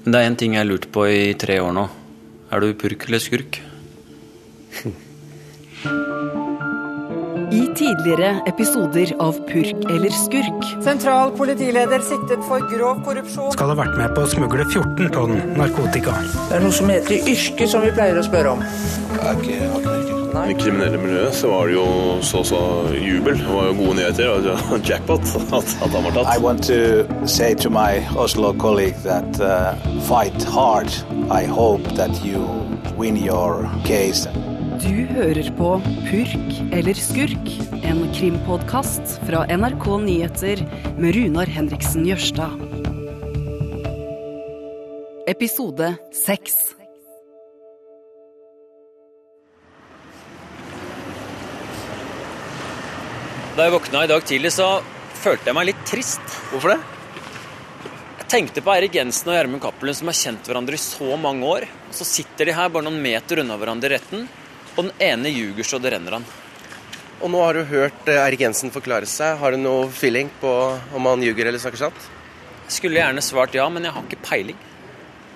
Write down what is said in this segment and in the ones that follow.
Det er én ting jeg har lurt på i tre år nå. Er du purk eller skurk? I tidligere episoder av Purk eller skurk Sentral politileder siktet for grov korrupsjon. Skal ha vært med på å smugle 14 tonn narkotika. Det er noe som heter yrke, som vi pleier å spørre om. Jeg er ikke, har ikke det kriminelle miljøet så var det jo så så jubel. Det var jo gode nyheter. og jackpot at, at han var I tatt. want to say to my Oslo colleague that uh, fight hard. I hope that you win your case. Du hører på Purk eller skurk, en krimpodkast fra NRK Nyheter med Runar Henriksen Jørstad. Episode seks. Da jeg våkna i dag tidlig, så følte jeg meg litt trist. Hvorfor det? Jeg tenkte på Eirik Jensen og Gjermund Cappelen som har kjent hverandre i så mange år. Og så sitter de her bare noen meter unna hverandre i retten, og den ene ljuger så det renner han. Og nå har du hørt eh, Eirik Jensen forklare seg. Har du noe feeling på om han ljuger eller snakker sant? Jeg skulle gjerne svart ja, men jeg har ikke peiling.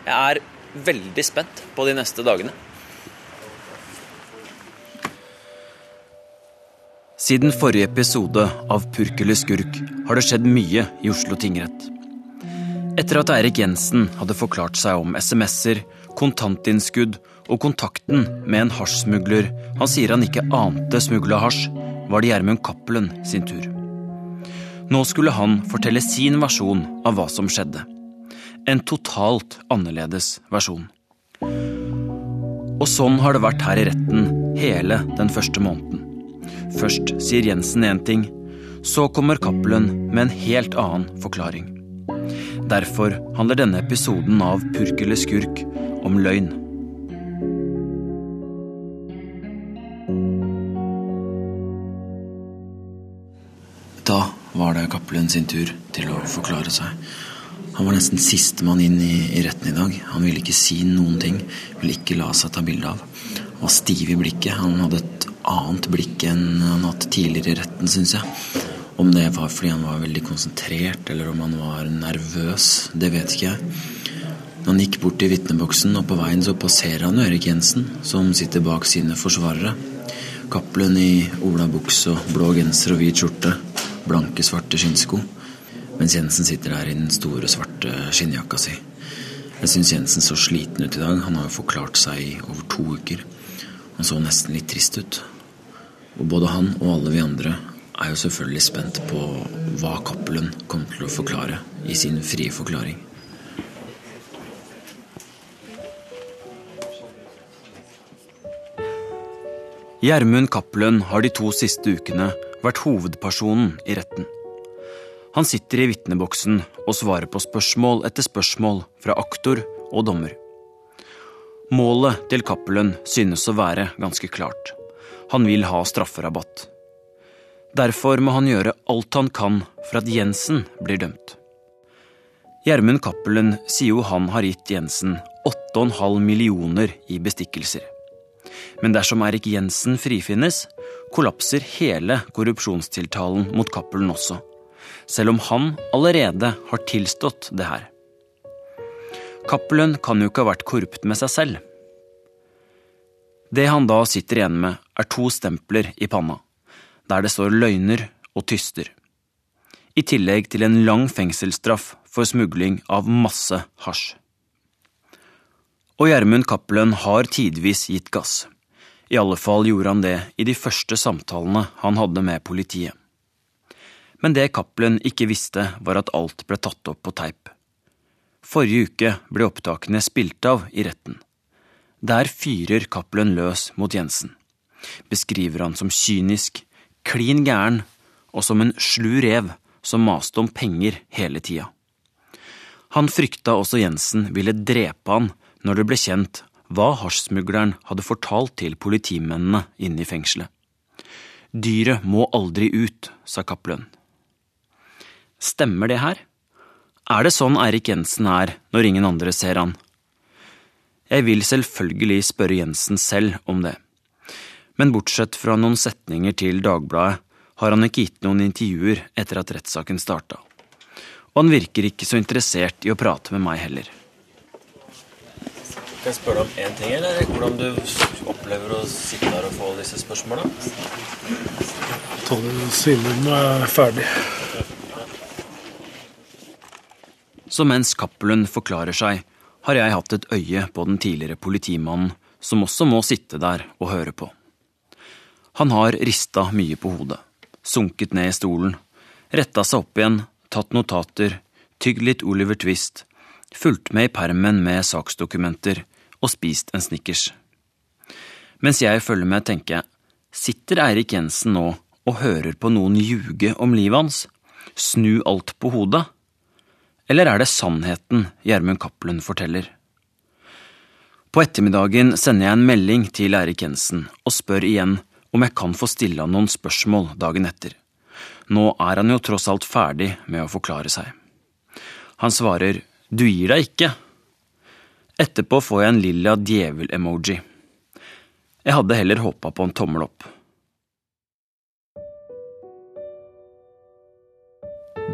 Jeg er veldig spent på de neste dagene. Siden forrige episode av Purk eller skurk har det skjedd mye i Oslo tingrett. Etter at Eirik Jensen hadde forklart seg om SMS-er, kontantinnskudd og kontakten med en hasjsmugler han sier han ikke ante smugla hasj, var det Gjermund Cappelen sin tur. Nå skulle han fortelle sin versjon av hva som skjedde. En totalt annerledes versjon. Og sånn har det vært her i retten hele den første måneden. Først sier Jensen én ting, så kommer Cappelen med en helt annen forklaring. Derfor handler denne episoden av Purk eller skurk om løgn. Da var det Cappelen sin tur til å forklare seg. Han var nesten sistemann inn i, i retten i dag. Han ville ikke si noen ting, ville ikke la seg ta bilde av. Han var stiv i blikket. Han hadde et annet blikk enn han hatt tidligere i retten, syns jeg. Om det var fordi han var veldig konsentrert, eller om han var nervøs, det vet ikke jeg. Han gikk bort til vitneboksen, og på veien så passerer han Erik Jensen, som sitter bak sine forsvarere. Cappelen i olabukse og blå genser og hvit skjorte, blanke, svarte skinnsko. Mens Jensen sitter der i den store, svarte skinnjakka si. Jeg syns Jensen så sliten ut i dag. Han har jo forklart seg i over to uker. Han så nesten litt trist ut. Og både han og alle vi andre er jo selvfølgelig spent på hva Cappelen kommer til å forklare i sin frie forklaring. Gjermund Cappelen har de to siste ukene vært hovedpersonen i retten. Han sitter i vitneboksen og svarer på spørsmål etter spørsmål fra aktor og dommer. Målet til Cappelen synes å være ganske klart. Han vil ha strafferabatt. Derfor må han gjøre alt han kan for at Jensen blir dømt. Gjermund Cappelen sier jo han har gitt Jensen 8,5 millioner i bestikkelser. Men dersom Erik Jensen frifinnes, kollapser hele korrupsjonstiltalen mot Cappelen også, selv om han allerede har tilstått det her. Cappelen kan jo ikke ha vært korrupt med seg selv. Det han da sitter igjen med, er to stempler i panna, der det står løgner og tyster. I tillegg til en lang fengselsstraff for smugling av masse hasj. Og Gjermund Cappelen har tidvis gitt gass. I alle fall gjorde han det i de første samtalene han hadde med politiet. Men det Cappelen ikke visste, var at alt ble tatt opp på teip. Forrige uke ble opptakene spilt av i retten. Der fyrer Cappelen løs mot Jensen. Beskriver han som kynisk, klin gæren og som en slu rev som maste om penger hele tida. Han frykta også Jensen ville drepe han når det ble kjent hva hasjsmugleren hadde fortalt til politimennene inne i fengselet. Dyret må aldri ut, sa Cappelen. Stemmer det her? Er det sånn Eirik Jensen er når ingen andre ser han? Jeg vil selvfølgelig spørre Jensen selv om det. Men bortsett fra noen setninger til Dagbladet har han ikke gitt noen intervjuer etter at rettssaken starta. Og han virker ikke så interessert i å prate med meg heller. Kan jeg spørre deg om én ting, eller hvordan du opplever å sitte her og få disse spørsmåla? Siden den er ferdig. Så mens Cappelen forklarer seg, har jeg hatt et øye på den tidligere politimannen, som også må sitte der og høre på. Han har rista mye på hodet, sunket ned i stolen, retta seg opp igjen, tatt notater, tygd litt Oliver Twist, fulgt med i permen med saksdokumenter og spist en Snickers. Mens jeg følger med, tenker jeg, sitter Eirik Jensen nå og hører på noen ljuge om livet hans? Snu alt på hodet? Eller er det sannheten Gjermund Cappelen forteller? På ettermiddagen sender jeg en melding til Eirik Jensen og spør igjen om jeg kan få stille han noen spørsmål dagen etter. Nå er han jo tross alt ferdig med å forklare seg. Han svarer du gir deg ikke. Etterpå får jeg en lilla djevel-emoji. Jeg hadde heller håpa på en tommel opp.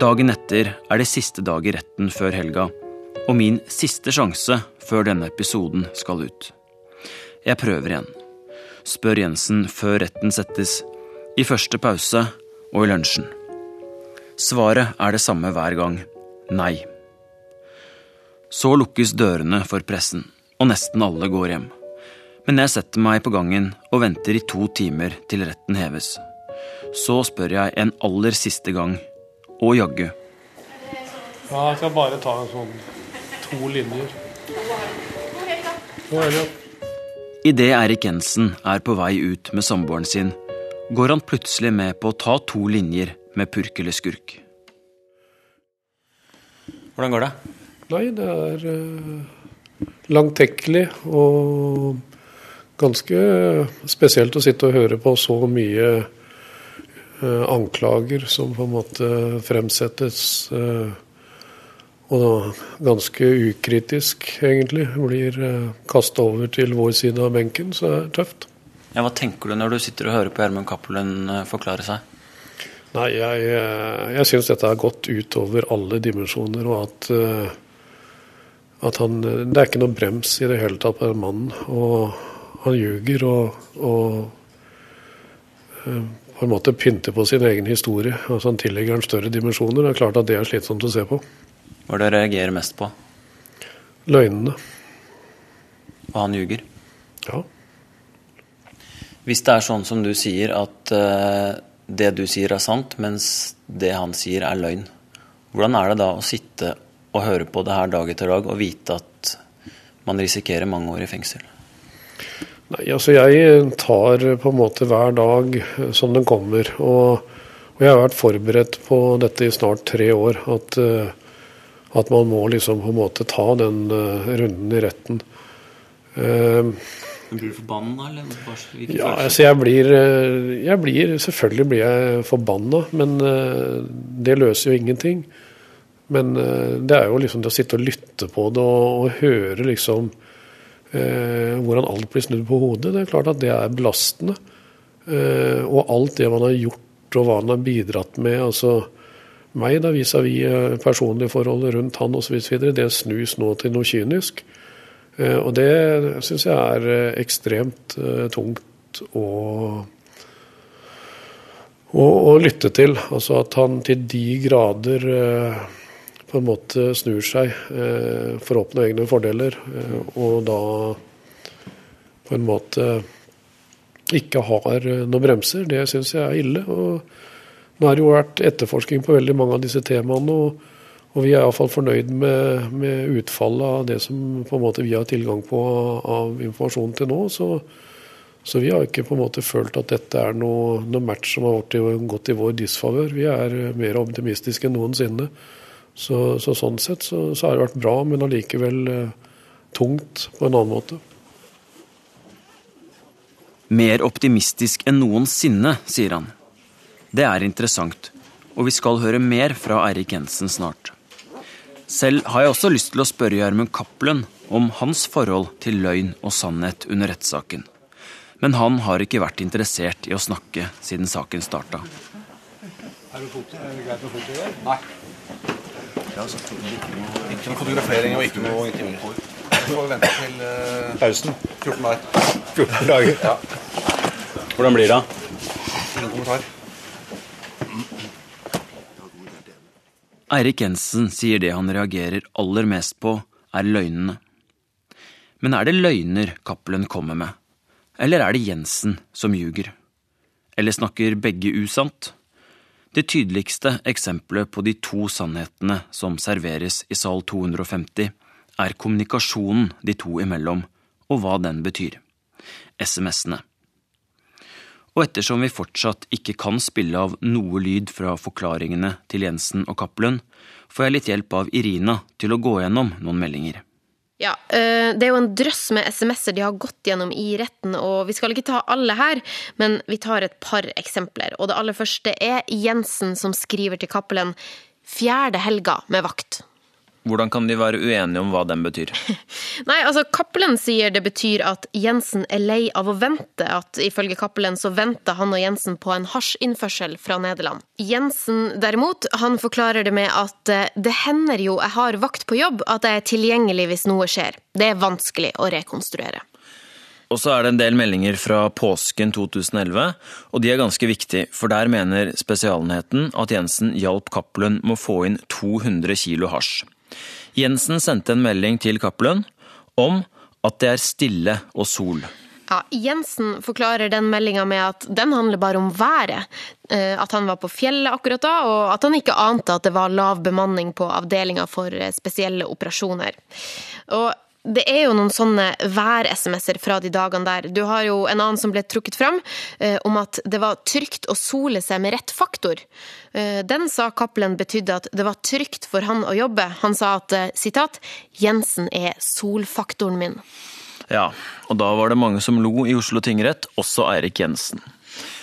Dagen etter er det siste dag i retten før helga, og min siste sjanse før denne episoden skal ut. Jeg prøver igjen. Spør Jensen før retten settes, i første pause og i lunsjen. Svaret er det samme hver gang nei. Så lukkes dørene for pressen, og nesten alle går hjem. Men jeg setter meg på gangen og venter i to timer til retten heves. Så spør jeg en aller siste gang, og jaggu. Ja, jeg skal bare ta en sånn to linjer. Nå er det Idet Erik Jensen er på vei ut med samboeren sin, går han plutselig med på å ta to linjer med purk eller skurk. Hvordan går det? Nei, det er uh, langtekkelig og ganske spesielt å sitte og høre på så mye uh, anklager som på en måte fremsettes. Uh, og ganske ukritisk, egentlig, blir uh, kasta over til vår side av benken, så det er tøft. Ja, Hva tenker du når du sitter og hører på Gjermund Cappelen forklare seg? Nei, jeg, jeg syns dette har gått utover alle dimensjoner, og at at han, Det er ikke noe brems i det hele tatt på den mannen. Og han ljuger og, og på en måte pynter på sin egen historie. altså Han tillegger den større dimensjoner. Det er klart at det er slitsomt å se på. Hva er det du reagerer mest på? Løgnene. Og han ljuger? Ja. Hvis det er sånn som du sier, at uh, det du sier er sant, mens det han sier er løgn, hvordan er det da å sitte og høre på det her dag etter dag og vite at man risikerer mange år i fengsel? Nei, altså Jeg tar på en måte hver dag som den kommer. Og, og jeg har vært forberedt på dette i snart tre år. At, at man må liksom på en måte ta den runden i retten. Uh, blir du forbanna, eller? Ja, altså jeg blir, jeg blir Selvfølgelig blir jeg forbanna, men det løser jo ingenting. Men det er jo liksom det å sitte og lytte på det og, og høre liksom eh, hvordan alt blir snudd på hodet. Det er klart at det er belastende. Eh, og alt det man har gjort og hva man har bidratt med, altså meg da vis-à-vis personlige forhold rundt han osv., det snus nå til noe kynisk. Eh, og det syns jeg er ekstremt tungt å å, å lytte til. Altså at han til de grader eh, på en måte snur seg eh, for å oppnå egne fordeler, eh, og da på en måte ikke har noen bremser, det syns jeg er ille. og Nå har det jo vært etterforsking på veldig mange av disse temaene, og, og vi er iallfall fornøyd med, med, utfallet av det som på en måte vi har tilgang på av informasjon til nå. Så, så vi har ikke på en måte følt at dette er noe, noe match som har gått i vår disfavør. Vi er mer optimistiske enn noensinne. Så, så sånn sett så, så, har det vært bra, men allikevel eh, tungt på en annen måte. Mer optimistisk enn noensinne, sier han. Det er interessant, og vi skal høre mer fra Eirik Jensen snart. Selv har jeg også lyst til å spørre Gjermund Cappelen om hans forhold til løgn og sannhet under rettssaken. Men han har ikke vært interessert i å snakke siden saken starta. Er det greit med foto? Nei. Ja, så ikke noe fotografering og ikke noe intervju. får vi vente til uh, Pausen? 14 dager. 14 dager. Ja. Hvordan blir det? Ingen kommentar. Eirik Jensen sier det han reagerer aller mest på, er løgnene. Men er det løgner Cappelen kommer med, eller er det Jensen som ljuger? Eller snakker begge usant? Det tydeligste eksempelet på de to sannhetene som serveres i sal 250, er kommunikasjonen de to imellom, og hva den betyr. SMS-ene. Og ettersom vi fortsatt ikke kan spille av noe lyd fra forklaringene til Jensen og Cappelen, får jeg litt hjelp av Irina til å gå gjennom noen meldinger. Ja, eh, Det er jo en drøss med SMS-er de har gått gjennom i retten, og vi skal ikke ta alle her, men vi tar et par eksempler. Og det aller første er Jensen som skriver til Cappelen 'Fjerde helga med vakt'. Hvordan kan de være uenige om hva den betyr? Nei, altså Cappelen sier det betyr at Jensen er lei av å vente. At ifølge Cappelen så venter han og Jensen på en hasjinnførsel fra Nederland. Jensen derimot, han forklarer det med at eh, det hender jo jeg har vakt på jobb, at jeg er tilgjengelig hvis noe skjer. Det er vanskelig å rekonstruere. Og så er det en del meldinger fra påsken 2011, og de er ganske viktige, for der mener Spesialenheten at Jensen hjalp Cappelen med å få inn 200 kilo hasj. Jensen sendte en melding til Cappelen om at det er stille og sol. Ja, Jensen forklarer den meldinga med at den handler bare om været. Eh, at han var på fjellet akkurat da, og at han ikke ante at det var lav bemanning på avdelinga for eh, spesielle operasjoner. Og det er jo noen sånne vær-SMS-er fra de dagene der. Du har jo en annen som ble trukket fram, eh, om at det var trygt å sole seg med rett faktor. Eh, den sa Cappelen betydde at det var trygt for han å jobbe. Han sa at eh, sitat 'Jensen er solfaktoren min'. Ja, og da var det mange som lo i Oslo tingrett, også Eirik Jensen.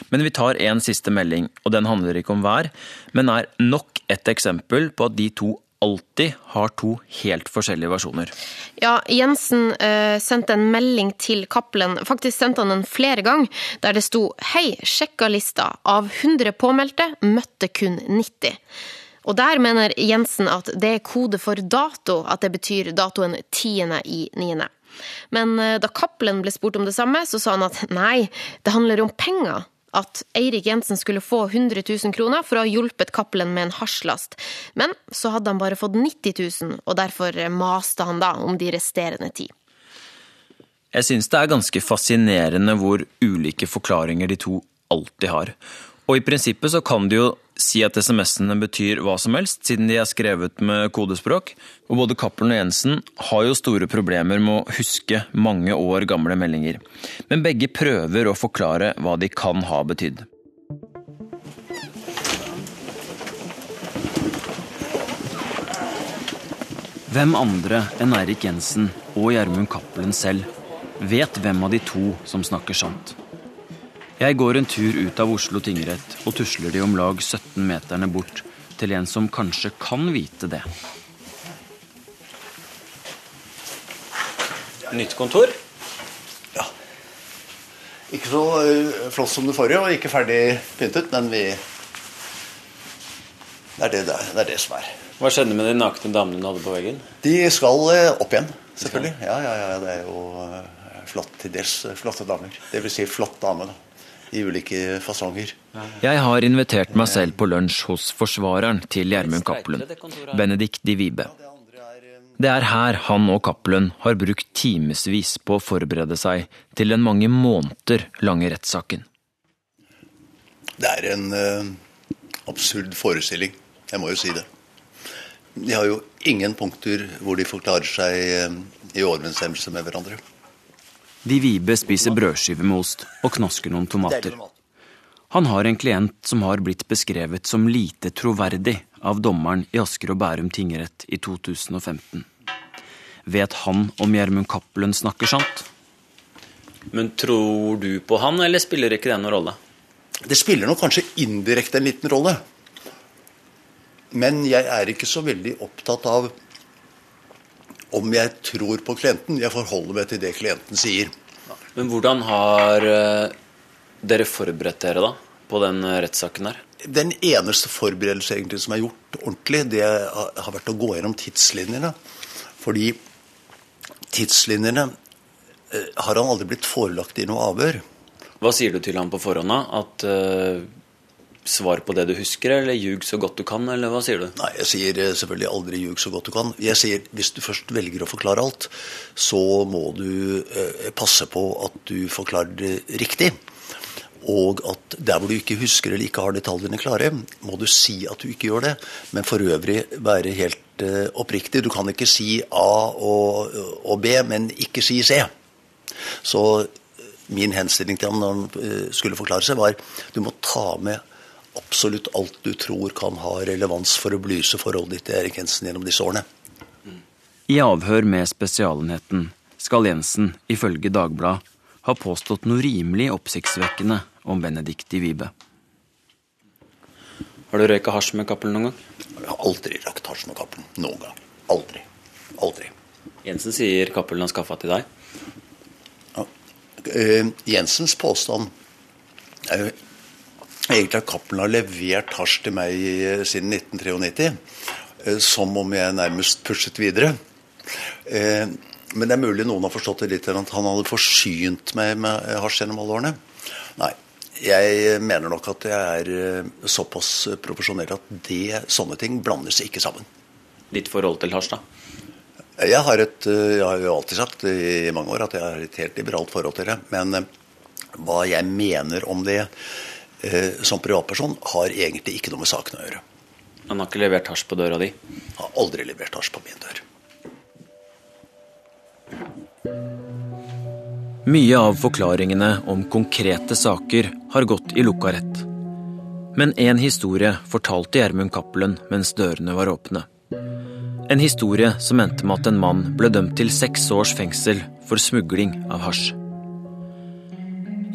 Men vi tar en siste melding, og den handler ikke om vær, men er nok et eksempel på at de to alltid har to helt forskjellige versjoner. Ja, Jensen uh, sendte en melding til Cappelen, faktisk sendte han den flere ganger, der det sto 'Hei, sjekka lista. Av 100 påmeldte møtte kun 90'. Og der mener Jensen at det er kode for dato, at det betyr datoen 10. i 9. Men uh, da Cappelen ble spurt om det samme, så sa han at nei, det handler om penger at Eirik Jensen skulle få 100 000 kroner for å ha hjulpet Cappelen med en hasjlast, men så hadde han bare fått 90 000, og derfor maste han da om de resterende ti. Jeg synes det er ganske fascinerende hvor ulike forklaringer de to alltid har. Og i prinsippet så kan de jo si at SMS-ene betyr hva som helst, siden de er skrevet med kodespråk. Og både Cappelen og Jensen har jo store problemer med å huske mange år gamle meldinger. Men begge prøver å forklare hva de kan ha betydd. Hvem andre enn Eirik Jensen og Gjermund Cappelen selv vet hvem av de to som snakker sant? Jeg går en tur ut av Oslo tingrett og tusler de om lag 17 meterne bort til en som kanskje kan vite det. Nytt kontor? Ja. Ikke så uh, flott som det forrige, og ikke ferdig pyntet, men vi det er det, det, er, det er det, som er. Hva skjedde med de nakne damene du hadde på veggen? De skal uh, opp igjen, selvfølgelig. Ja, ja, ja, Det er jo uh, flott, til dels flotte damer. Det vil si flott dame, da i ulike fasonger. Jeg har invitert meg selv på lunsj hos forsvareren til Gjermund Cappelen, Benedikt Di Vibe. Det er her han og Cappelen har brukt timevis på å forberede seg til den mange måneder lange rettssaken. Det er en uh, absurd forestilling. Jeg må jo si det. De har jo ingen punkter hvor de forklarer seg uh, i overensstemmelse med hverandre. De Vibe spiser brødskive med ost og knasker noen tomater. Han har en klient som har blitt beskrevet som lite troverdig av dommeren i Asker og Bærum tingrett i 2015. Vet han om Gjermund Cappelen snakker sant? Men tror du på han, eller spiller ikke det noen rolle? Det spiller nok kanskje indirekte en liten rolle. Men jeg er ikke så veldig opptatt av om jeg tror på klienten. Jeg forholder meg til det klienten sier. Men hvordan har eh, dere forberedt dere da på den eh, rettssaken der? Den eneste forberedelse egentlig som er gjort ordentlig, det har vært å gå gjennom tidslinjene. Fordi tidslinjene eh, har han aldri blitt forelagt i noe avhør. Hva sier du til ham på forhånd? da? At uh, Svar på det du husker, eller ljug så godt du kan, eller hva sier du? Nei, Jeg sier eh, selvfølgelig aldri ljug så godt du kan. Jeg sier hvis du først velger å forklare alt, så må du eh, passe på at du forklarer det riktig. Og at der hvor du ikke husker eller ikke har detaljene klare, må du si at du ikke gjør det. Men for øvrig være helt eh, oppriktig. Du kan ikke si A og, og B, men ikke si C. Så min henstilling til ham når han eh, skulle forklare seg, var du må ta med absolutt alt du tror kan ha relevans for å belyse forholdet ditt til Erik Jensen gjennom disse årene. I avhør med Spesialenheten skal Jensen, ifølge Dagbladet, ha påstått noe rimelig oppsiktsvekkende om Benedicte Wibe. Har du røyka hasj med Cappelen noen gang? Jeg har aldri røykt hasj med Cappelen. Noen gang. Aldri. Aldri. Jensen sier Cappelen har skaffa til deg. Uh, Jensens påstand er jo egentlig at Cappelen har levert hasj til meg uh, siden 1993. Uh, som om jeg nærmest pushet videre. men det er mulig noen har forstått det litt at han hadde forsynt meg med hasj gjennom alle årene. Nei. Jeg mener nok at jeg er såpass profesjonell at det, sånne ting blandes ikke sammen. Ditt forhold til hasj, da? Jeg har, et, jeg har jo alltid sagt i mange år at jeg har et helt liberalt forhold til det. Men hva jeg mener om det eh, som privatperson, har egentlig ikke noe med saken å gjøre. Han har ikke levert hasj på døra di? Har aldri levert hasj på min dør. Mye av forklaringene om konkrete saker har gått i lukka rett. Men én historie fortalte Gjermund Cappelen mens dørene var åpne. En historie som endte med at en mann ble dømt til seks års fengsel for smugling av hasj.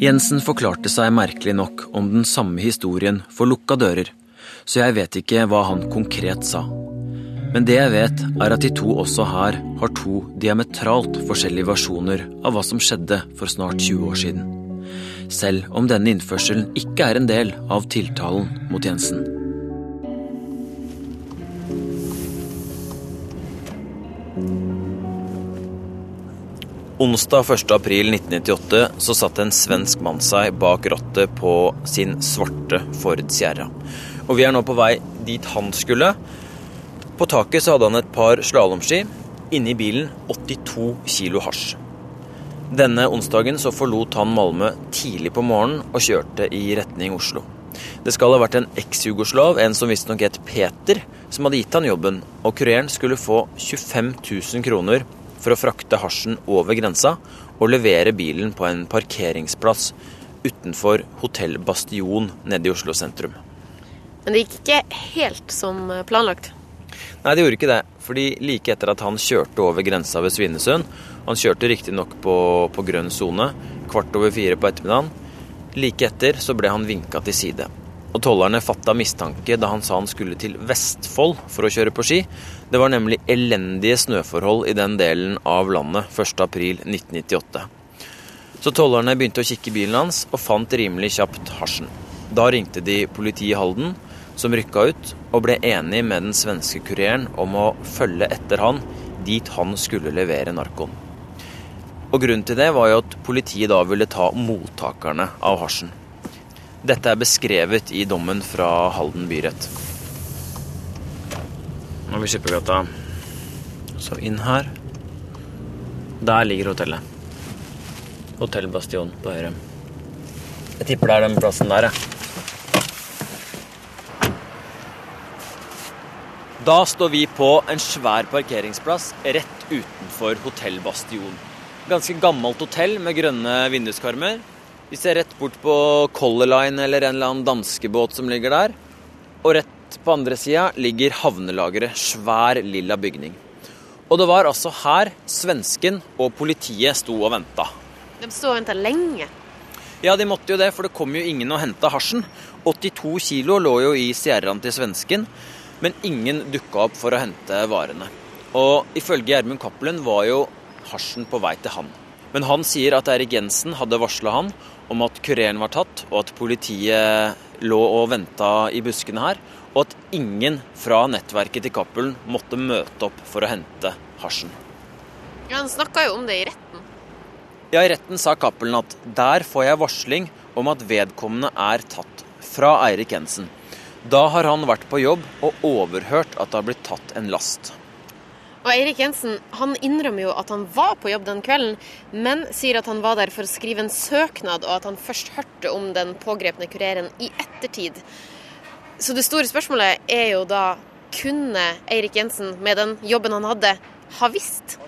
Jensen forklarte seg merkelig nok om den samme historien for lukka dører, så jeg vet ikke hva han konkret sa. Men det jeg vet, er at de to også her har to diametralt forskjellige versjoner av hva som skjedde for snart 20 år siden. Selv om denne innførselen ikke er en del av tiltalen mot Jensen. Onsdag 1.4.1998 så satt en svensk mann seg bak rattet på sin svarte Ford Sierra. Og vi er nå på vei dit han skulle. På taket så hadde han et par slalåmski. i bilen 82 kilo hasj. Denne onsdagen så forlot han Malmö tidlig på morgenen og kjørte i retning Oslo. Det skal ha vært en eks-jugoslav, en som visstnok het Peter, som hadde gitt han jobben, og kureren skulle få 25 000 kroner for å frakte hasjen over grensa og levere bilen på en parkeringsplass utenfor Hotell Bastion nede i Oslo sentrum. Men det gikk ikke helt som planlagt? Nei, det gjorde ikke det. Fordi like etter at han kjørte over grensa ved Svinesund Han kjørte riktignok på, på grønn sone kvart over fire på ettermiddagen. Like etter så ble han vinka til side. Og tollerne fatta mistanke da han sa han skulle til Vestfold for å kjøre på ski. Det var nemlig elendige snøforhold i den delen av landet 1.4.1998. Så tollerne begynte å kikke bilen hans og fant rimelig kjapt hasjen. Da ringte de politiet i Halden, som rykka ut, og ble enig med den svenske kureren om å følge etter han dit han skulle levere narkoen. Og Grunnen til det var jo at politiet da ville ta mottakerne av hasjen. Dette er beskrevet i dommen fra Halden byrett. Nå vi Skippergata. Så inn her. Der ligger hotellet. Hotell Bastion på høyre. Jeg tipper det er den plassen der, jeg. Da står vi på en svær parkeringsplass rett utenfor Hotell Bastion. Ganske gammelt hotell med grønne vinduskarmer. Vi ser rett bort på Color Line eller en eller annen danskebåt som ligger der. Og rett på andre sida ligger havnelageret. Svær, lilla bygning. Og det var altså her svensken og politiet sto og venta. De sto og venta lenge. Ja, de måtte jo det, for det kom jo ingen og henta hasjen. 82 kilo lå jo i Sierraen til svensken, men ingen dukka opp for å hente varene. Og ifølge Gjermund Cappelen var jo hasjen på vei til han. Men han sier at Erik Jensen hadde varsla han om at kureren var tatt, og at politiet lå og venta i buskene her, og at ingen fra nettverket til Cappelen måtte møte opp for å hente hasjen. Ja, Han snakka jo om det i retten. Ja, I retten sa Cappelen at der får jeg varsling om at vedkommende er tatt fra Eirik Jensen. Da har han vært på jobb og overhørt at det har blitt tatt en last. Og Eirik Jensen han innrømmer jo at han var på jobb den kvelden, men sier at han var der for å skrive en søknad, og at han først hørte om den pågrepne kureren i ettertid. Så det store spørsmålet er jo da kunne Eirik Jensen med den jobben han hadde, ha visst?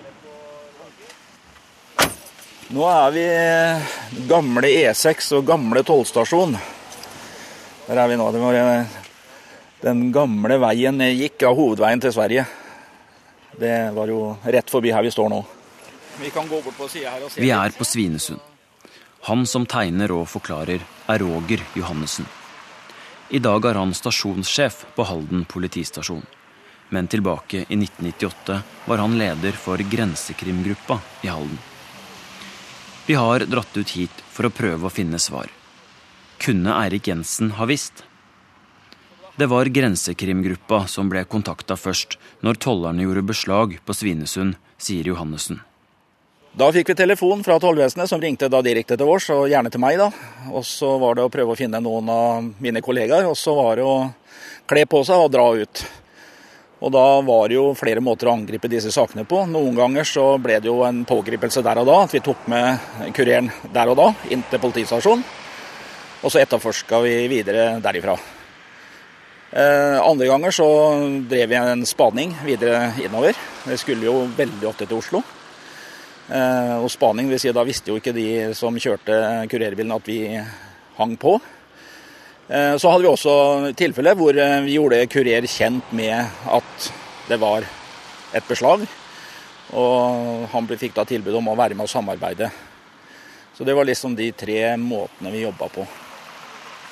Nå er vi gamle E6 og gamle tollstasjon. Der er vi nå. Det var den gamle veien gikk av hovedveien til Sverige. Det var jo rett forbi her vi står nå. Vi kan gå bort på sida her og se. Vi er på Svinesund. Han som tegner og forklarer, er Roger Johannessen. I dag er han stasjonssjef på Halden politistasjon. Men tilbake i 1998 var han leder for Grensekrimgruppa i Halden. Vi har dratt ut hit for å prøve å finne svar. Kunne Eirik Jensen ha visst? Det var Grensekrimgruppa som ble kontakta først, når tollerne gjorde beslag på Svinesund, sier Johannessen. Da fikk vi telefon fra tollvesenet, som ringte da direkte til oss, og gjerne til meg. da. Og så var det å prøve å finne noen av mine kollegaer, og så var det å kle på seg og dra ut. Og da var det jo flere måter å angripe disse sakene på. Noen ganger så ble det jo en pågripelse der og da, at vi tok med kureren der og da inn til politistasjonen. Og så etterforska vi videre derifra. Eh, andre ganger så drev vi en spaning videre innover. Det skulle jo veldig ofte til Oslo. Eh, og spaning vil si da visste jo ikke de som kjørte kurerbilen at vi hang på. Eh, så hadde vi også tilfelle hvor vi gjorde kurer kjent med at det var et beslag. Og han fikk da tilbud om å være med og samarbeide. Så det var liksom de tre måtene vi jobba på.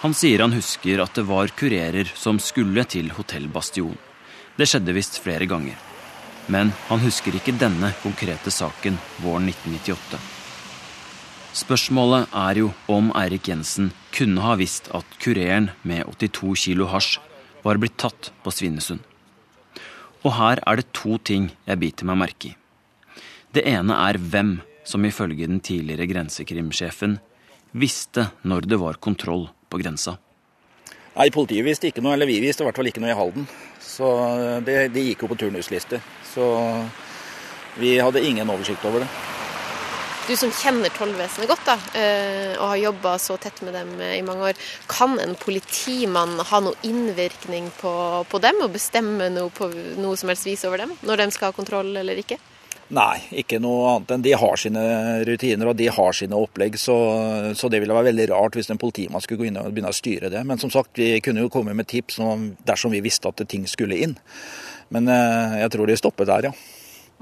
Han sier han husker at det var kurerer som skulle til Hotell Bastion. Det skjedde visst flere ganger. Men han husker ikke denne konkrete saken våren 1998. Spørsmålet er jo om Eirik Jensen kunne ha visst at kureren med 82 kilo hasj var blitt tatt på Svinesund. Og her er det to ting jeg biter meg merke i. Det ene er hvem som ifølge den tidligere grensekrimsjefen visste når det var kontroll på grensa? Nei, Politiet visste ikke noe, eller vi visste i hvert fall ikke noe i Halden. Så det, De gikk jo på turnuslister. Så vi hadde ingen oversikt over det. Du som kjenner tollvesenet godt da, eh, og har jobba så tett med dem i mange år. Kan en politimann ha noe innvirkning på, på dem og bestemme noe på noe som helst vis over dem? Når de skal ha kontroll eller ikke? Nei, ikke noe annet enn de har sine rutiner og de har sine opplegg. Så, så det ville være veldig rart hvis en politimann skulle gå inn og begynne å styre det. Men som sagt, vi kunne jo komme med tips dersom vi visste at ting skulle inn. Men eh, jeg tror de stoppet der, ja.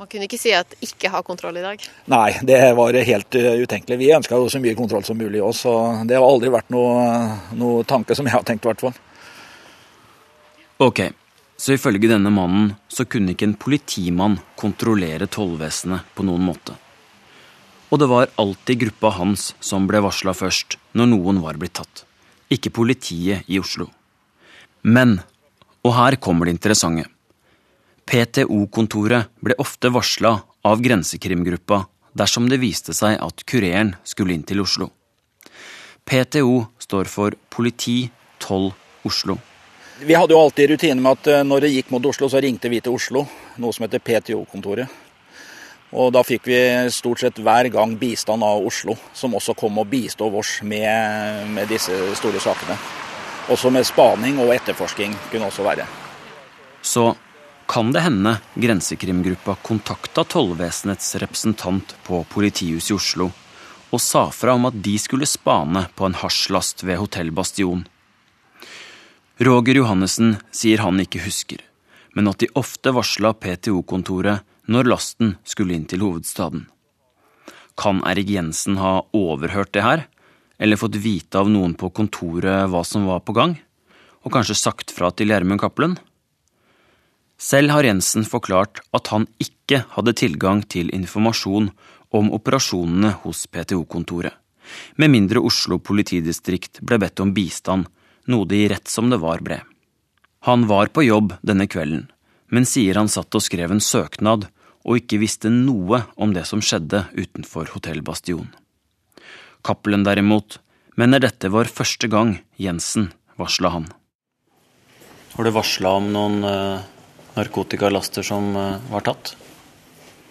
Man kunne ikke si at ikke ha kontroll i dag? Nei, det var helt eh, utenkelig. Vi ønska jo så mye kontroll som mulig òg, så det har aldri vært noe, noe tanke som jeg har tenkt, i hvert fall. Ok, så ifølge denne mannen så kunne ikke en politimann kontrollere tollvesenet på noen måte. Og det var alltid gruppa hans som ble varsla først når noen var blitt tatt, ikke politiet i Oslo. Men, og her kommer det interessante, PTO-kontoret ble ofte varsla av Grensekrimgruppa dersom det viste seg at kureren skulle inn til Oslo. PTO står for Politi Toll Oslo. Vi hadde jo alltid rutine med at eh, når det gikk mot Oslo, så ringte vi til Oslo, noe som heter PTO-kontoret. Og da fikk vi stort sett hver gang bistand av Oslo, som også kom og bisto oss med, med disse store sakene. Også med spaning og etterforsking kunne også være. Så kan det hende Grensekrimgruppa kontakta tollvesenets representant på politihuset i Oslo og sa fra om at de skulle spane på en hasjlast ved Hotell Bastion Roger Johannessen sier han ikke husker, men at de ofte varsla PTO-kontoret når lasten skulle inn til hovedstaden. Kan Erik Jensen ha overhørt det her, eller fått vite av noen på kontoret hva som var på gang, og kanskje sagt fra til Gjermund Cappelen? Selv har Jensen forklart at han ikke hadde tilgang til informasjon om operasjonene hos PTO-kontoret, med mindre Oslo politidistrikt ble bedt om bistand noe de rett som det var ble. Han var på jobb denne kvelden, men sier han satt og skrev en søknad og ikke visste noe om det som skjedde utenfor Hotell Bastion. Cappelen derimot mener dette var første gang Jensen varsla han. Har du varsla om noen uh, narkotikalaster som uh, var tatt?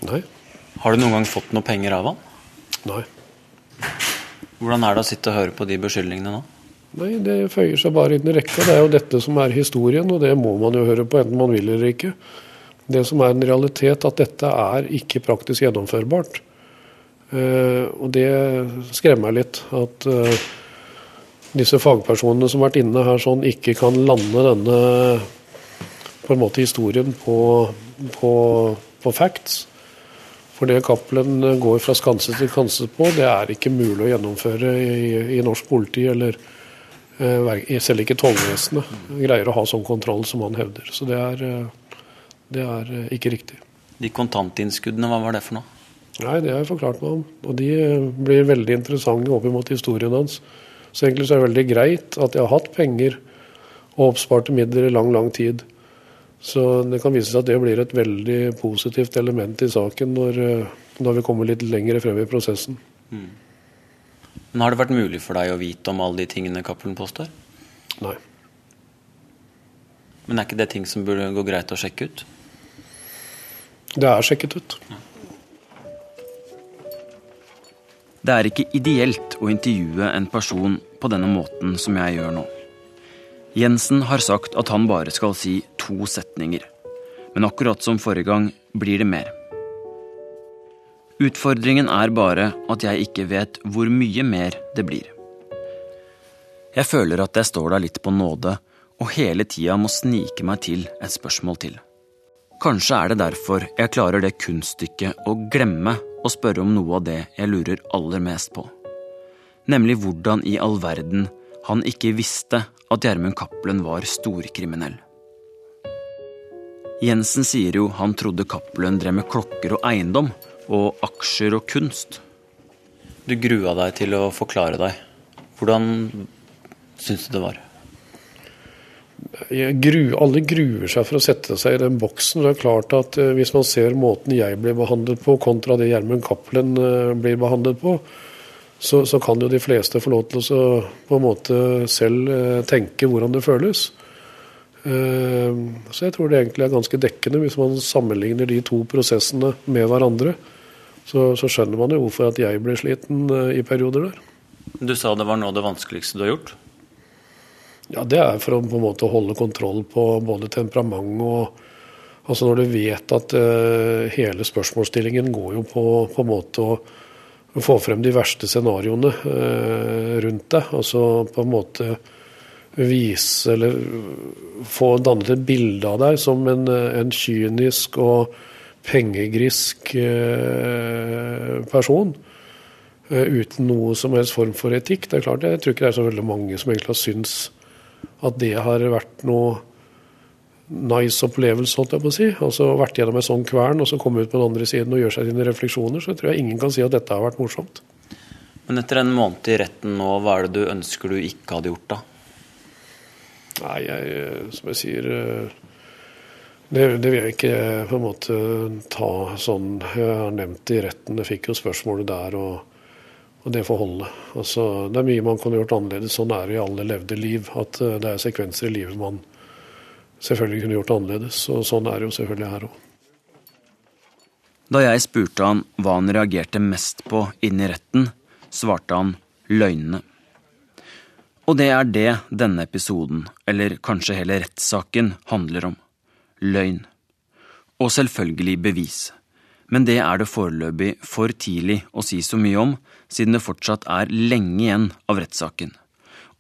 Nei. Har du noen gang fått noe penger av han? Nei. Hvordan er det å sitte og høre på de beskyldningene nå? Nei, Det føyer seg bare inn i rekka. Det er jo dette som er historien, og det må man jo høre på, enten man vil eller ikke. Det som er en realitet, at dette er ikke praktisk gjennomførbart. Uh, og det skremmer meg litt. At uh, disse fagpersonene som har vært inne her sånn, ikke kan lande denne på en måte historien på, på, på facts. For det Cappelen går fra skanse til skanse på, det er ikke mulig å gjennomføre i, i norsk politi, eller eh, selv ikke tollvesenet greier å ha sånn kontroll som han hevder. Så det er, eh, det er eh, ikke riktig. De kontantinnskuddene, hva var det for noe? Nei, Det har jeg forklart meg om. Og de blir veldig interessante opp mot historien hans. Så egentlig så er det veldig greit at jeg har hatt penger og oppsparte midler i lang, lang tid. Så det kan vise seg at det blir et veldig positivt element i saken når, eh, når vi kommer litt lenger frem i prosessen. Mm. Men Har det vært mulig for deg å vite om alle de tingene Cappelen påstår? Nei. Men er ikke det ting som burde gå greit å sjekke ut? Det er sjekket ut. Det er ikke ideelt å intervjue en person på denne måten som jeg gjør nå. Jensen har sagt at han bare skal si to setninger. Men akkurat som forrige gang blir det mer. Utfordringen er bare at jeg ikke vet hvor mye mer det blir. Jeg føler at jeg står der litt på nåde og hele tida må snike meg til et spørsmål til. Kanskje er det derfor jeg klarer det kunststykket å glemme å spørre om noe av det jeg lurer aller mest på. Nemlig hvordan i all verden han ikke visste at Gjermund Cappelen var storkriminell. Jensen sier jo han trodde Cappelen drev med klokker og eiendom, og aksjer og kunst. Du grua deg til å forklare deg. Hvordan syns du det var? Gru, alle gruer seg for å sette seg i den boksen. Det er klart at uh, Hvis man ser måten jeg blir behandlet på kontra det Gjermund Cappelen uh, blir behandlet på, så, så, kan jo de fleste få lov til å på en måte selv eh, tenke hvordan det føles. Eh, så jeg tror det egentlig er ganske dekkende hvis man sammenligner de to prosessene med hverandre. Så, så skjønner man jo hvorfor at jeg ble sliten eh, i perioder der. Du sa det var noe av det vanskeligste du har gjort? Ja, det er for å på en måte holde kontroll på både temperament og Altså når du vet at uh, hele spørsmålsstillingen går jo på, på en måte å få frem de verste scenarioene uh, rundt deg. Altså på en måte vise eller få dannet et bilde av deg som en, en kynisk og pengegrisk eh, person. Eh, uten noe som helst form for etikk. Det er klart, Jeg tror ikke det er så veldig mange som egentlig har syntes at det har vært noe nice opplevelse, holdt jeg på å si. Altså vært gjennom en sånn kvern og så komme ut på den andre siden og gjøre seg sine refleksjoner, så jeg tror jeg ingen kan si at dette har vært morsomt. Men etter en måned i retten nå, hva er det du ønsker du ikke hadde gjort da? Nei, jeg, som jeg sier eh, det, det, vil jeg ikke på en måte ta sånn Jeg har nevnt det i retten, jeg fikk jo spørsmålet der, og, og det får holde. Altså, det er mye man kunne gjort annerledes. Sånn er det i alle levde liv. At eh, det er sekvenser i livet man selvfølgelig kunne gjort annerledes. Og sånn er det jo selvfølgelig her òg. Da jeg spurte han hva han reagerte mest på inne i retten, svarte han løgnene. Og det er det denne episoden, eller kanskje hele rettssaken, handler om. Løgn. Og selvfølgelig bevis. Men det er det foreløpig for tidlig å si så mye om, siden det fortsatt er lenge igjen av rettssaken.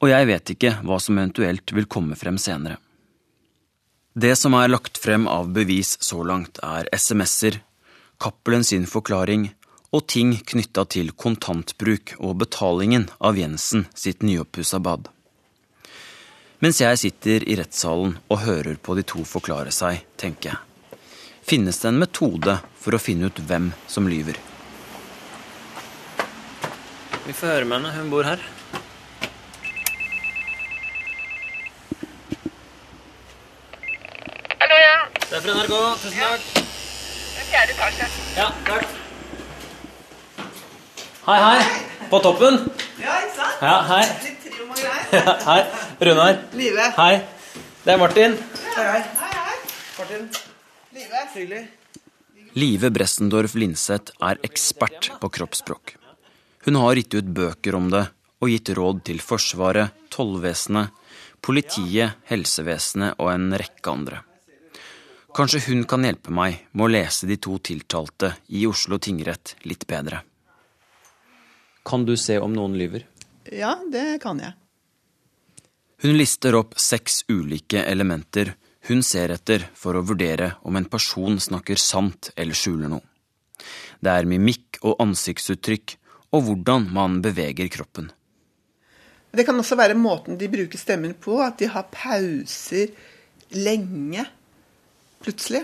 Og jeg vet ikke hva som eventuelt vil komme frem senere. Det som er lagt frem av bevis så langt, er SMS-er, Cappelen sin forklaring og ting knytta til kontantbruk og betalingen av Jensen sitt nyoppussa bad. Mens jeg sitter i rettssalen og hører på de to forklare seg, tenker jeg. Finnes det en metode for å finne ut hvem som lyver? Vi får høre med henne. Hun bor her. Hallo, ja. Det er fra NRK. Tusen takk. fjerde etasje. Ja, takk. Hei, hei. På toppen. Ja, ikke sant? Ja, hei. Litt trim og greier. Ja, hei. Runar. Live. Hei. Det er Martin. Hei, hei. Hei, hei. Martin. Live. Hyggelig. Live Bressendorf Linseth er ekspert på kroppsspråk. Hun har gitt ut bøker om det og gitt råd til Forsvaret, tollvesenet, politiet, helsevesenet og en rekke andre. Kanskje hun kan hjelpe meg med å lese de to tiltalte i Oslo tingrett litt bedre. Kan du se om noen lyver? Ja, det kan jeg. Hun lister opp seks ulike elementer hun ser etter for å vurdere om en person snakker sant eller skjuler noe. Det er mimikk og ansiktsuttrykk og hvordan man beveger kroppen. Det kan også være måten de bruker stemmen på, at de har pauser lenge plutselig.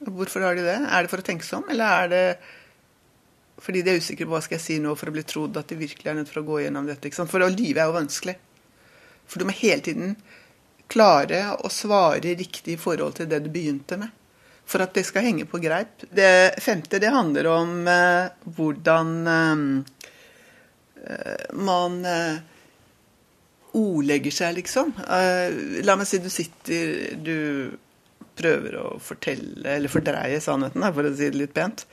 Hvorfor har de det? Er det for å tenke seg om, eller er det fordi de er usikre på hva skal jeg si nå for å bli trodd at de virkelig er nødt for å gå gjennom dette? For å lyve er jo vanskelig. For du må hele tiden klare å svare riktig i forhold til det du begynte med. For at det skal henge på greip. Det femte det handler om eh, hvordan eh, man eh, ordlegger seg, liksom. Eh, la meg si du sitter Du prøver å fortelle, eller fordreie sannheten, for å si det litt pent.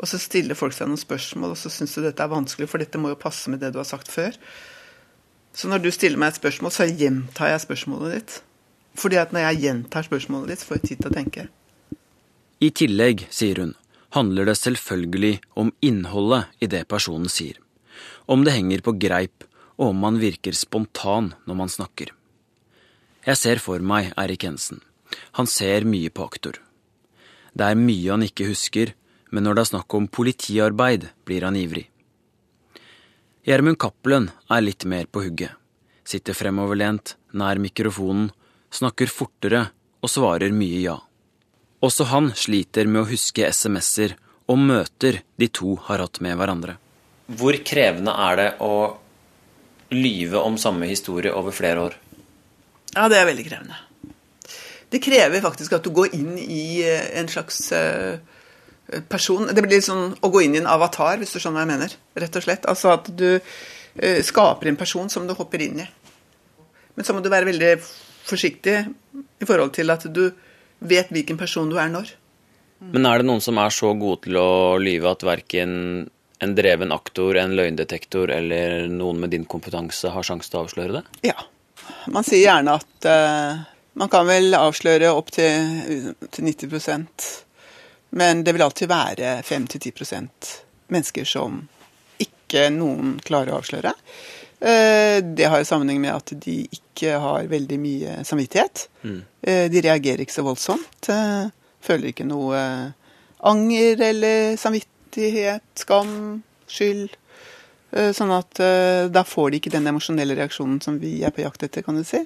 Og så stiller folk seg noen spørsmål, og så syns du dette er vanskelig, for dette må jo passe med det du har sagt før. Så når du stiller meg et spørsmål, så gjentar jeg spørsmålet ditt. Fordi at når jeg gjentar spørsmålet ditt, får jeg tid til å tenke. I tillegg, sier hun, handler det selvfølgelig om innholdet i det personen sier. Om det henger på greip, og om man virker spontan når man snakker. Jeg ser for meg Erik Jensen. Han ser mye på aktor. Det er mye han ikke husker, men når det er snakk om politiarbeid, blir han ivrig. Gjermund Cappelen er litt mer på hugget. Sitter fremoverlent, nær mikrofonen, snakker fortere og svarer mye ja. Også han sliter med å huske SMS-er og møter de to har hatt med hverandre. Hvor krevende er det å lyve om samme historie over flere år? Ja, det er veldig krevende. Det krever faktisk at du går inn i eh, en slags uh, person Det blir litt sånn å gå inn i en avatar, hvis du skjønner hva jeg mener. Rett og slett. Altså at du uh, skaper en person som du hopper inn i. Men så må du være veldig forsiktig i forhold til at du vet hvilken person du er når. Men er det noen som er så gode til å lyve at verken en dreven aktor, en løgndetektor eller noen med din kompetanse har sjanse til å avsløre det? Ja. Man sier gjerne at uh, man kan vel avsløre opp til, til 90 men det vil alltid være 5-10% mennesker som ikke noen klarer å avsløre. Uh, det har sammenheng med at de ikke har veldig mye samvittighet. Mm. Uh, de reagerer ikke så voldsomt. Føler ikke noe anger eller samvittighet, skam, skyld. Sånn at da får de ikke den emosjonelle reaksjonen som vi er på jakt etter, kan du si.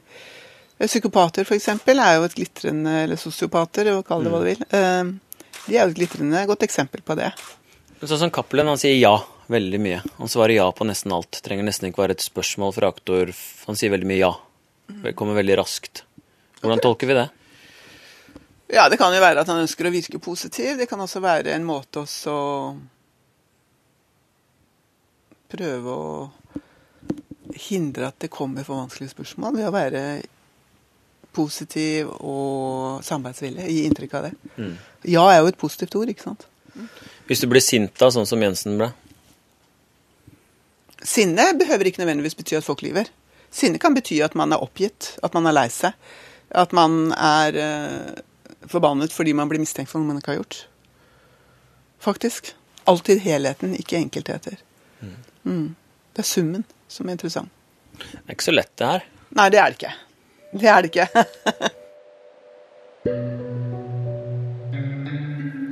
Psykopater f.eks. er jo et glitrende Eller sosiopater, kall det hva du vil. De er jo et glitrende godt eksempel på det. Sånn som Cappelen, han sier ja veldig mye. Han svarer ja på nesten alt. Trenger nesten ikke være et spørsmål fra aktor. Han sier veldig mye ja. Det kommer veldig raskt. Hvordan tolker vi det? Ja, Det kan jo være at han ønsker å virke positiv. Det kan også være en måte å prøve å hindre at det kommer for vanskelige spørsmål, ved å være positiv og samarbeidsvillig. Gi inntrykk av det. Mm. Ja er jo et positivt ord, ikke sant. Hvis du blir sint da, sånn som Jensen ble? Sinne behøver ikke nødvendigvis bety at folk lyver. Sinne kan bety at man er oppgitt, at man er lei seg. At man er uh, forbannet fordi man blir mistenkt for noe man ikke har gjort. Faktisk. Alltid helheten, ikke enkeltheter. Mm. Mm. Det er summen som er interessant. Det er ikke så lett, det her. Nei, det er det ikke. Det er det ikke.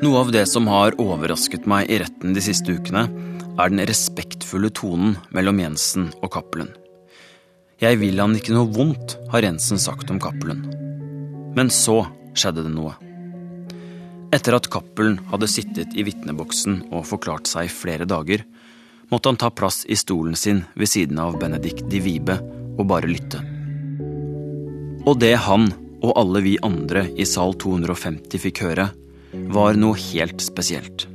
Noe av det som har overrasket meg i retten de siste ukene, er den respektfulle tonen mellom Jensen og Cappelen. Jeg vil han ikke noe vondt, har Jensen sagt om Cappelen. Men så skjedde det noe. Etter at Cappelen hadde sittet i vitneboksen og forklart seg i flere dager, måtte han ta plass i stolen sin ved siden av Benedikt de Vibe og bare lytte. Og det han og alle vi andre i sal 250 fikk høre, var noe helt spesielt.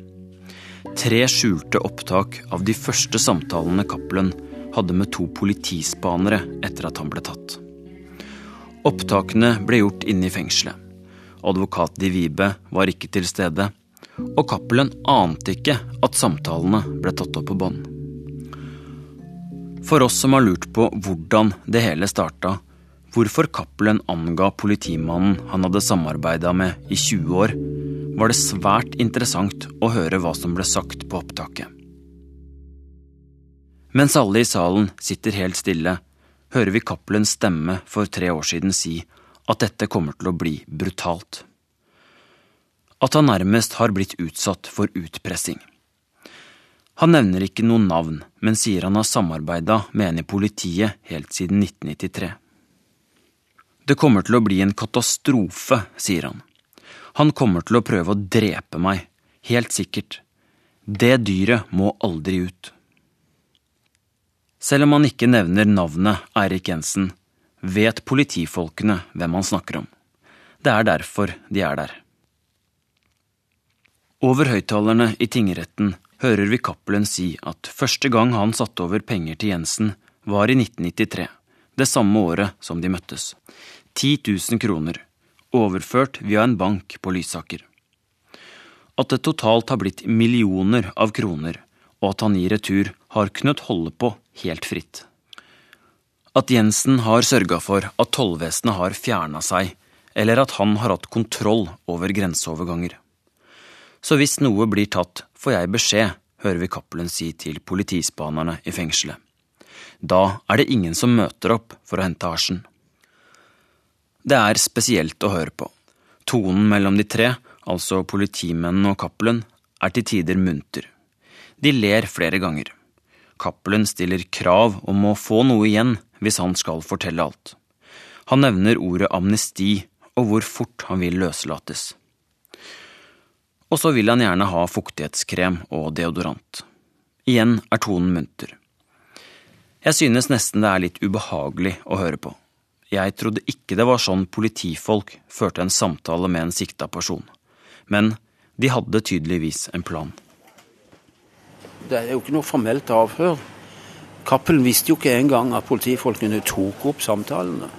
Tre skjulte opptak av de første samtalene Cappelen hadde med to politispanere etter at han ble tatt. Opptakene ble gjort inne i fengselet. Advokat Di Vibe var ikke til stede, og Cappelen ante ikke at samtalene ble tatt opp på bånd. For oss som har lurt på hvordan det hele starta, hvorfor Cappelen anga politimannen han hadde samarbeida med i 20 år, var det svært interessant å høre hva som ble sagt på opptaket. Mens alle i salen sitter helt stille, hører vi Cappelens stemme for tre år siden si at dette kommer til å bli brutalt. At han nærmest har blitt utsatt for utpressing. Han nevner ikke noe navn, men sier han har samarbeida med en i politiet helt siden 1993. Det kommer til å bli en katastrofe, sier han. Han kommer til å prøve å drepe meg, helt sikkert. Det dyret må aldri ut. Selv om han ikke nevner navnet Eirik Jensen, vet politifolkene hvem han snakker om. Det er derfor de er der. Over høyttalerne i tingretten hører vi Cappelen si at første gang han satte over penger til Jensen, var i 1993, det samme året som de møttes. 10 000 kroner, overført via en bank på Lysaker. At det totalt har blitt millioner av kroner, og at han i retur har kunnet holde på helt fritt. At Jensen har sørga for at tollvesenet har fjerna seg, eller at han har hatt kontroll over grenseoverganger. Så hvis noe blir tatt, får jeg beskjed, hører vi Cappelen si til politispanerne i fengselet. Da er det ingen som møter opp for å hente hasjen. Det er spesielt å høre på. Tonen mellom de tre, altså politimennene og Cappelen, er til tider munter. De ler flere ganger. Cappelen stiller krav om å få noe igjen hvis han skal fortelle alt. Han nevner ordet amnesti og hvor fort han vil løslates. Og så vil han gjerne ha fuktighetskrem og deodorant. Igjen er tonen munter. Jeg synes nesten det er litt ubehagelig å høre på. Jeg trodde ikke det var sånn politifolk førte en samtale med en sikta person. Men de hadde tydeligvis en plan. Det er jo ikke noe formelt avhør. Cappelen visste jo ikke engang at politifolkene tok opp samtalene.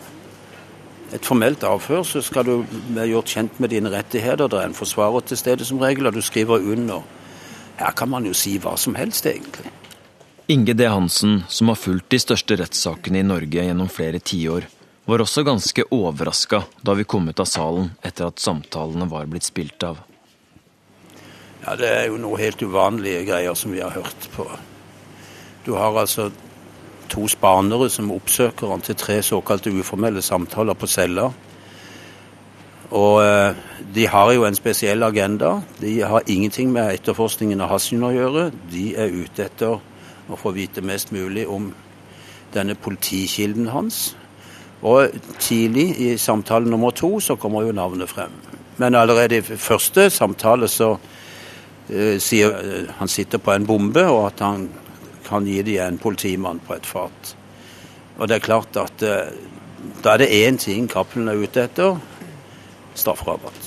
Et formelt avhør så skal du være gjort kjent med dine rettigheter. Det er en forsvarer til stede som regel, og du skriver under. Her kan man jo si hva som helst, egentlig. Inge D. Hansen, som har fulgt de største rettssakene i Norge gjennom flere tiår, var også ganske overraska da vi kom ut av salen etter at samtalene var blitt spilt av. Ja, Det er jo noe helt uvanlige greier som vi har hørt på. Du har altså to spanere som oppsøker han til tre såkalte uformelle samtaler på cella. Og eh, de har jo en spesiell agenda. De har ingenting med etterforskningen av Hassin å gjøre. De er ute etter å få vite mest mulig om denne politikilden hans. Og tidlig i samtale nummer to så kommer jo navnet frem. Men allerede i første samtale så uh, sier uh, han sitter på en bombe, og at han kan gi det en politimann på et fat. Og det er klart at uh, da er det én ting Cappelen er ute etter strafferabatt.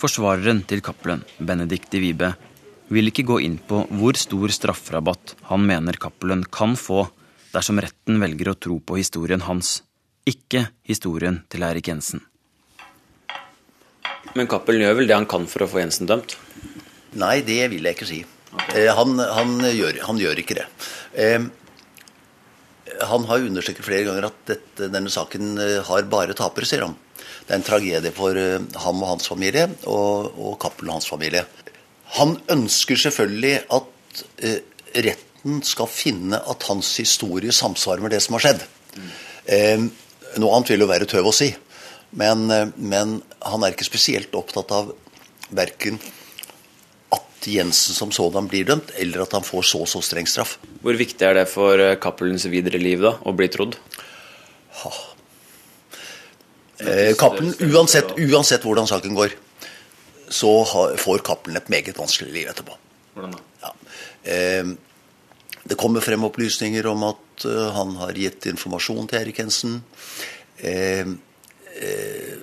Forsvareren til Cappelen, Benedicte Vibe, vil ikke gå inn på hvor stor strafferabatt han mener Cappelen kan få dersom retten velger å tro på historien hans, ikke historien til Eirik Jensen. Men Cappelen gjør vel det han kan for å få Jensen dømt? Nei, det vil jeg ikke si. Okay. Eh, han, han, gjør, han, gjør, ikke det. Eh, han har understreket flere ganger at dette, denne saken eh, har bare tapere, sier han. Det er en tragedie for ham og hans familie, og, og Cappelen og hans familie. Han ønsker selvfølgelig at eh, retten skal finne at hans historie samsvarer med det som har skjedd. Mm. Eh, noe annet vil jo være tøv å si. Men, men han er ikke spesielt opptatt av verken Jensen som sådan blir dømt, eller at han får så så streng straff. Hvor viktig er det for eh, Cappelens videre liv da, å bli trodd? Ha. Eh, Cappelen, uansett, uansett, hvordan saken går, så får Cappelen et meget vanskelig liv etterpå. Hvordan da? Ja. Eh, det kommer frem opplysninger om at uh, han har gitt informasjon til Erik Jensen. Eh, eh,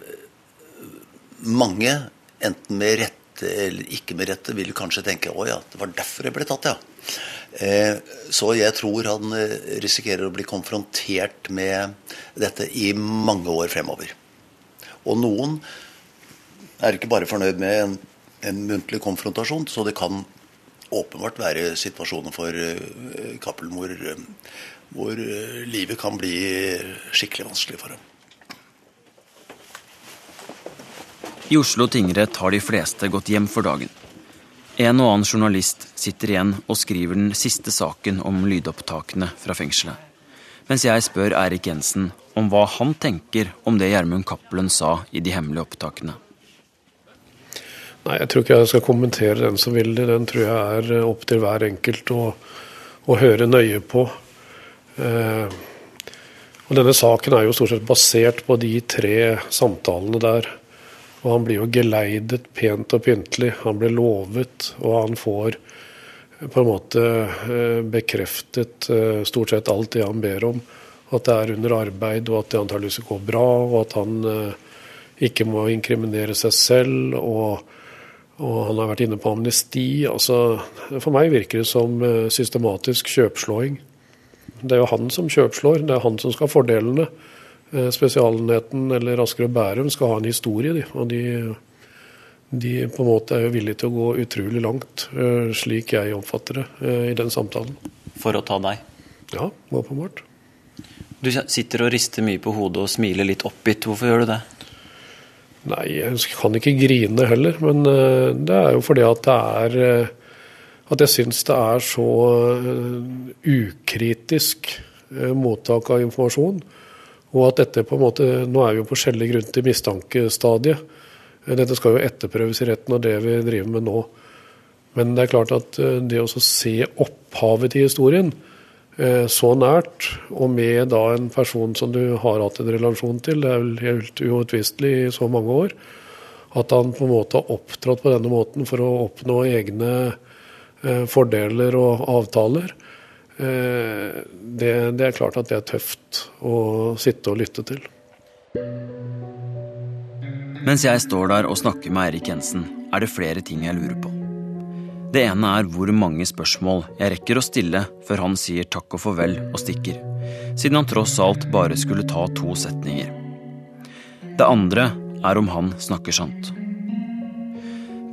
mange, enten med rette eller ikke med rette, vil kanskje tenke å ja, det var derfor jeg ble tatt, ja. Eh, så jeg tror han eh, risikerer å bli konfrontert med dette i mange år fremover. Og noen er ikke bare fornøyd med en, en muntlig konfrontasjon, så det kan åpenbart være situasjoner for uh, Cappelen hvor, hvor livet kan bli skikkelig vanskelig for ham. I Oslo tingrett har de fleste gått hjem for dagen. En og annen journalist sitter igjen og skriver den siste saken om lydopptakene fra fengselet. Mens jeg spør Erik Jensen om hva han tenker om det Gjermund Cappelen sa i de hemmelige opptakene. Nei, Jeg tror ikke jeg skal kommentere den som vil det. Den tror jeg er opp til hver enkelt å, å høre nøye på. Eh, og Denne saken er jo stort sett basert på de tre samtalene der. Og han blir jo geleidet pent og pyntelig. Han blir lovet, og han får på en måte eh, bekreftet eh, stort sett alt det han ber om. At det er under arbeid, og at det antakeligvis går bra, og at han eh, ikke må inkriminere seg selv. Og, og han har vært inne på amnesti. Altså, for meg virker det som systematisk kjøpslåing. Det er jo han som kjøpslår, det er han som skal ha fordelene. Eh, Spesialenheten eller Asker og Bærum skal ha en historie, de. Og de, de på en måte er jo villige til å gå utrolig langt, eh, slik jeg oppfatter det eh, i den samtalen. For å ta deg? Ja, åpenbart. Du sitter og rister mye på hodet og smiler litt oppgitt. Hvorfor gjør du det? Nei, jeg kan ikke grine heller. Men det er jo fordi at det er At jeg syns det er så ukritisk mottak av informasjon. Og at dette på en måte, Nå er vi jo på skjellig grunn til mistankestadiet. Dette skal jo etterprøves i retten av det vi driver med nå. Men det er klart at eh, det å se opphavet til historien eh, så nært, og med da en person som du har hatt en relasjon til, det er vel helt uomtvistelig i så mange år, at han på en måte har opptrådt på denne måten for å oppnå egne eh, fordeler og avtaler, Eh, det, det, er klart at det er tøft å sitte og lytte til. Mens jeg står der og snakker med Eirik Jensen, er det flere ting jeg lurer på. Det ene er hvor mange spørsmål jeg rekker å stille før han sier takk og farvel og stikker, siden han tross alt bare skulle ta to setninger. Det andre er om han snakker sant.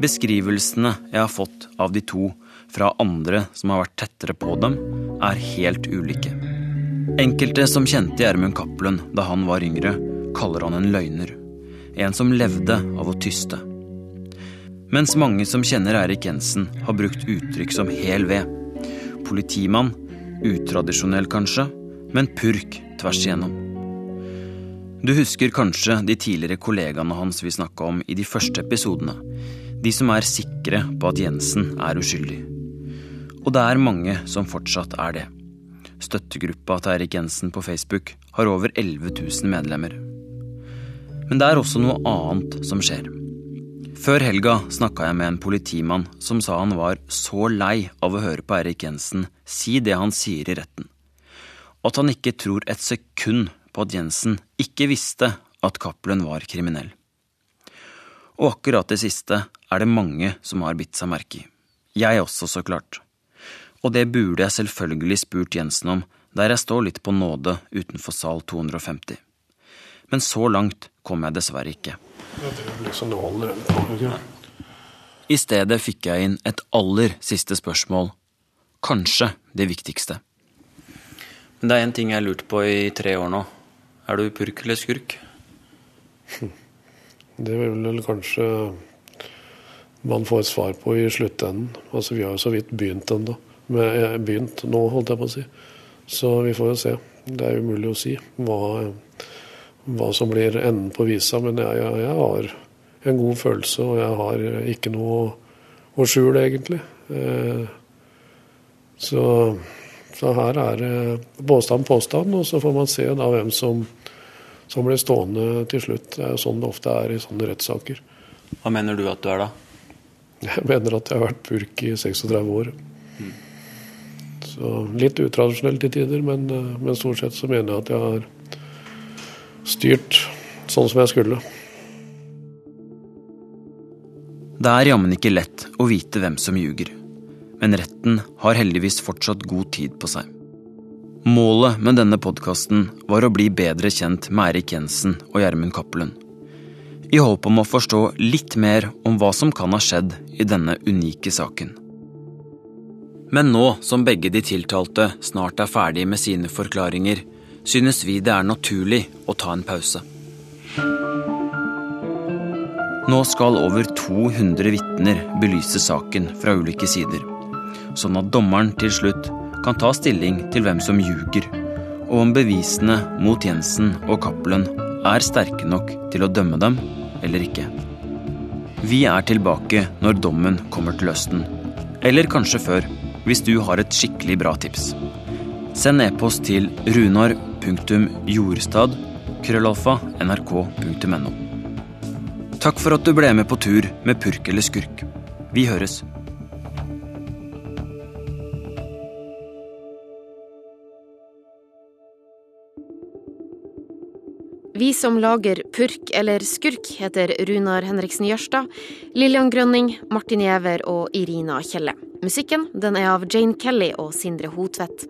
Beskrivelsene jeg har fått av de to fra andre som har vært tettere på dem, er helt ulike. Enkelte som kjente Gjermund Cappelen da han var yngre, kaller han en løgner. En som levde av å tyste. Mens mange som kjenner Eirik Jensen, har brukt uttrykk som hel ved. Politimann, utradisjonell kanskje, men purk tvers igjennom. Du husker kanskje de tidligere kollegaene hans vi snakka om i de første episodene. De som er sikre på at Jensen er uskyldig. Og det er mange som fortsatt er det. Støttegruppa til Eirik Jensen på Facebook har over 11 000 medlemmer. Men det er også noe annet som skjer. Før helga snakka jeg med en politimann som sa han var så lei av å høre på Eirik Jensen si det han sier i retten, og at han ikke tror et sekund på at Jensen ikke visste at Cappelen var kriminell. Og akkurat det siste er det mange som har bitt seg merke i. Jeg også, så klart. Og det burde jeg selvfølgelig spurt Jensen om, der jeg står litt på nåde utenfor sal 250. Men så langt kom jeg dessverre ikke. I stedet fikk jeg inn et aller siste spørsmål, kanskje det viktigste. Men det er én ting jeg har lurt på i tre år nå. Er du purk eller skurk? Det vil vel kanskje man få et svar på i sluttenden. Altså, vi har jo så vidt begynt ennå begynt nå, holdt jeg på å si. Så vi får jo se. Det er umulig å si hva, hva som blir enden på visa. Men jeg, jeg, jeg, har en god følelse, og jeg har ikke noe å skjule, egentlig. Eh, så, så, her er det påstand påstand, og så får man se da hvem som, som blir stående til slutt. Det er jo sånn det ofte er i sånne rettssaker. Hva mener du at du er, da? Jeg mener at jeg har vært purk i 36 år. Mm. Så litt utradisjonelt til tider, men, eh, men, stort sett så mener jeg at jeg har styrt sånn som jeg skulle. Det er jammen ikke lett å vite hvem som ljuger, men retten har heldigvis fortsatt god tid på seg. Målet med denne podkasten var å bli bedre kjent med Eirik Jensen og Gjermund Cappelen. I håp om å forstå litt mer om hva som kan ha skjedd i denne unike saken. Men nå som begge de tiltalte snart er ferdig med sine forklaringer, synes vi det er naturlig å ta en pause. Nå skal over 200 vitner belyse saken fra ulike sider, sånn at dommeren til slutt kan ta stilling til hvem som ljuger, og om bevisene mot Jensen og Cappelen er sterke nok til å dømme dem eller ikke. Vi er tilbake når dommen kommer til høsten, eller kanskje før, hvis du har et skikkelig bra tips. Send e-post til runar.jordstad krøllalfa nrk.no. Takk for at du ble med på tur med Purk eller skurk. Vi høres. Vi som lager Purk eller skurk, heter Runar Henriksen Jørstad, Lillian Grønning, Martin Giæver og Irina Kjelle. Musikken den er av Jane Kelly og Sindre Hotvedt.